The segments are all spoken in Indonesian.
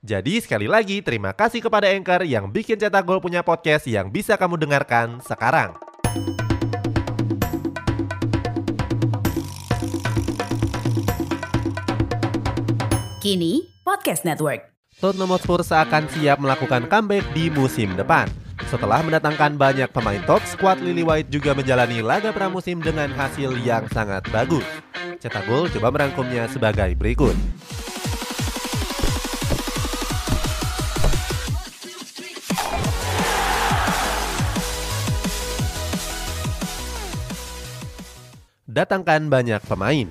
Jadi sekali lagi terima kasih kepada Anchor yang bikin Cetak Gol punya podcast yang bisa kamu dengarkan sekarang. Kini Podcast Network. Tottenham Hotspur seakan siap melakukan comeback di musim depan. Setelah mendatangkan banyak pemain top, skuad Lily White juga menjalani laga pramusim dengan hasil yang sangat bagus. Cetak Gol coba merangkumnya sebagai berikut. Datangkan banyak pemain.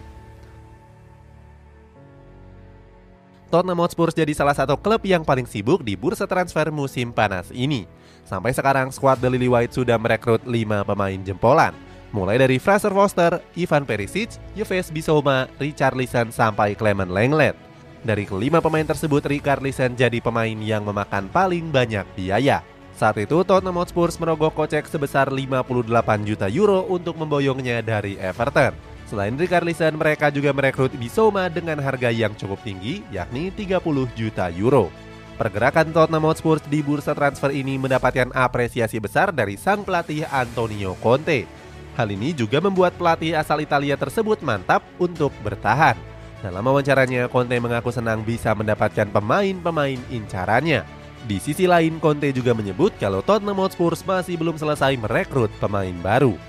Tottenham Hotspur jadi salah satu klub yang paling sibuk di bursa transfer musim panas ini. Sampai sekarang skuad The Lily White sudah merekrut 5 pemain jempolan. Mulai dari Fraser Foster, Ivan Perisic, Yves Bissouma, Richard Richarlison sampai Clement Lenglet. Dari kelima pemain tersebut, Richard Richarlison jadi pemain yang memakan paling banyak biaya. Saat itu Tottenham Hotspur merogoh kocek sebesar 58 juta euro untuk memboyongnya dari Everton. Selain Richarlison, mereka juga merekrut Bissouma dengan harga yang cukup tinggi, yakni 30 juta euro. Pergerakan Tottenham Hotspur di bursa transfer ini mendapatkan apresiasi besar dari sang pelatih Antonio Conte. Hal ini juga membuat pelatih asal Italia tersebut mantap untuk bertahan. Dalam wawancaranya, Conte mengaku senang bisa mendapatkan pemain-pemain incarannya. Di sisi lain, Conte juga menyebut kalau Tottenham Hotspur masih belum selesai merekrut pemain baru.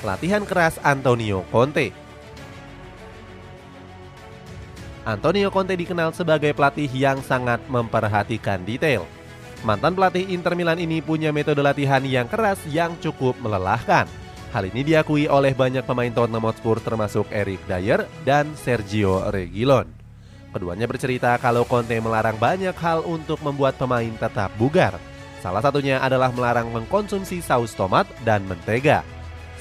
latihan keras Antonio Conte. Antonio Conte dikenal sebagai pelatih yang sangat memperhatikan detail. Mantan pelatih Inter Milan ini punya metode latihan yang keras yang cukup melelahkan. Hal ini diakui oleh banyak pemain Tottenham Hotspur termasuk Eric Dyer dan Sergio Reguilon. Keduanya bercerita kalau Conte melarang banyak hal untuk membuat pemain tetap bugar. Salah satunya adalah melarang mengkonsumsi saus tomat dan mentega.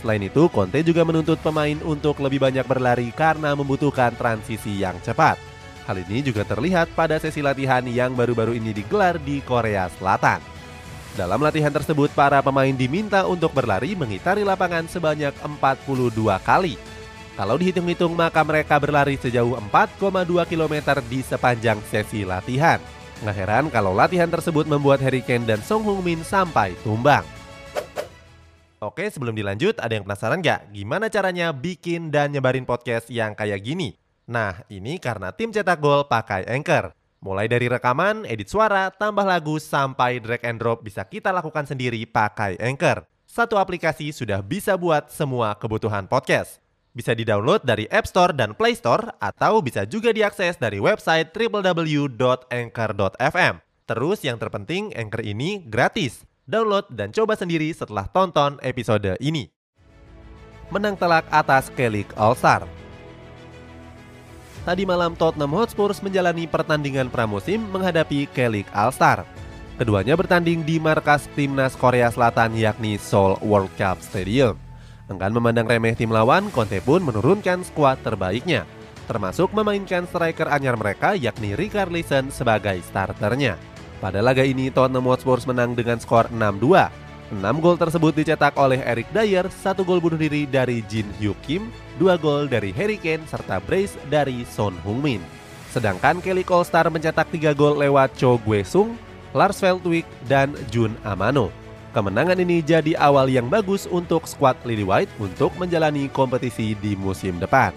Selain itu, Conte juga menuntut pemain untuk lebih banyak berlari karena membutuhkan transisi yang cepat. Hal ini juga terlihat pada sesi latihan yang baru-baru ini digelar di Korea Selatan. Dalam latihan tersebut, para pemain diminta untuk berlari mengitari lapangan sebanyak 42 kali. Kalau dihitung-hitung, maka mereka berlari sejauh 4,2 km di sepanjang sesi latihan. Nggak heran kalau latihan tersebut membuat Harry Kane dan Song Hung Min sampai tumbang. Oke, sebelum dilanjut, ada yang penasaran nggak gimana caranya bikin dan nyebarin podcast yang kayak gini? Nah, ini karena tim cetak gol pakai Anchor. Mulai dari rekaman, edit suara, tambah lagu, sampai drag and drop bisa kita lakukan sendiri pakai Anchor. Satu aplikasi sudah bisa buat semua kebutuhan podcast. Bisa di-download dari App Store dan Play Store, atau bisa juga diakses dari website www.anchor.fm. Terus yang terpenting, Anchor ini gratis download dan coba sendiri setelah tonton episode ini. Menang telak atas Kelik All-Star Tadi malam Tottenham Hotspur menjalani pertandingan pramusim menghadapi Kelik All-Star. Keduanya bertanding di markas timnas Korea Selatan yakni Seoul World Cup Stadium. Enggan memandang remeh tim lawan, Conte pun menurunkan skuad terbaiknya, termasuk memainkan striker anyar mereka yakni Richarlison sebagai starternya. Pada laga ini Tottenham Hotspur menang dengan skor 6-2. 6 gol tersebut dicetak oleh Eric Dyer, satu gol bunuh diri dari Jin Hyuk Kim, dua gol dari Harry Kane serta brace dari Son Heung-min. Sedangkan Kelly Colstar mencetak tiga gol lewat Cho Gue-sung, Lars Veldwijk, dan Jun Amano. Kemenangan ini jadi awal yang bagus untuk skuad Lily White untuk menjalani kompetisi di musim depan.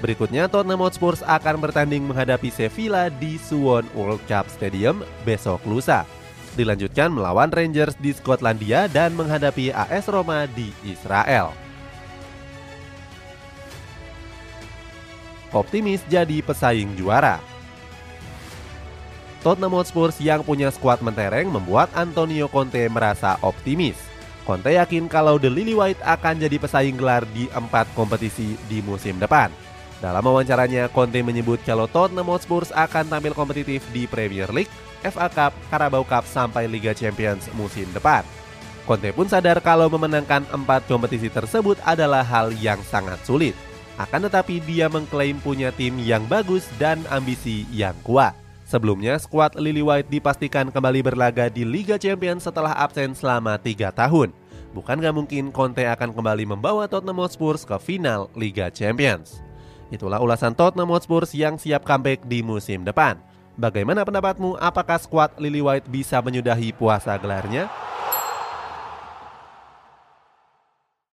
Berikutnya Tottenham Hotspur akan bertanding menghadapi Sevilla di Suwon World Cup Stadium besok lusa. Dilanjutkan melawan Rangers di Skotlandia dan menghadapi AS Roma di Israel. Optimis jadi pesaing juara. Tottenham Hotspur yang punya skuad mentereng membuat Antonio Conte merasa optimis. Conte yakin kalau The Lily White akan jadi pesaing gelar di empat kompetisi di musim depan. Dalam wawancaranya, Conte menyebut kalau Tottenham Hotspur akan tampil kompetitif di Premier League, FA Cup, Carabao Cup sampai Liga Champions musim depan. Conte pun sadar kalau memenangkan empat kompetisi tersebut adalah hal yang sangat sulit. Akan tetapi dia mengklaim punya tim yang bagus dan ambisi yang kuat. Sebelumnya, skuad Lily White dipastikan kembali berlaga di Liga Champions setelah absen selama tiga tahun. Bukan gak mungkin Conte akan kembali membawa Tottenham Hotspur ke final Liga Champions. Itulah ulasan Tottenham Hotspur yang siap comeback di musim depan. Bagaimana pendapatmu? Apakah skuad Lily White bisa menyudahi puasa gelarnya?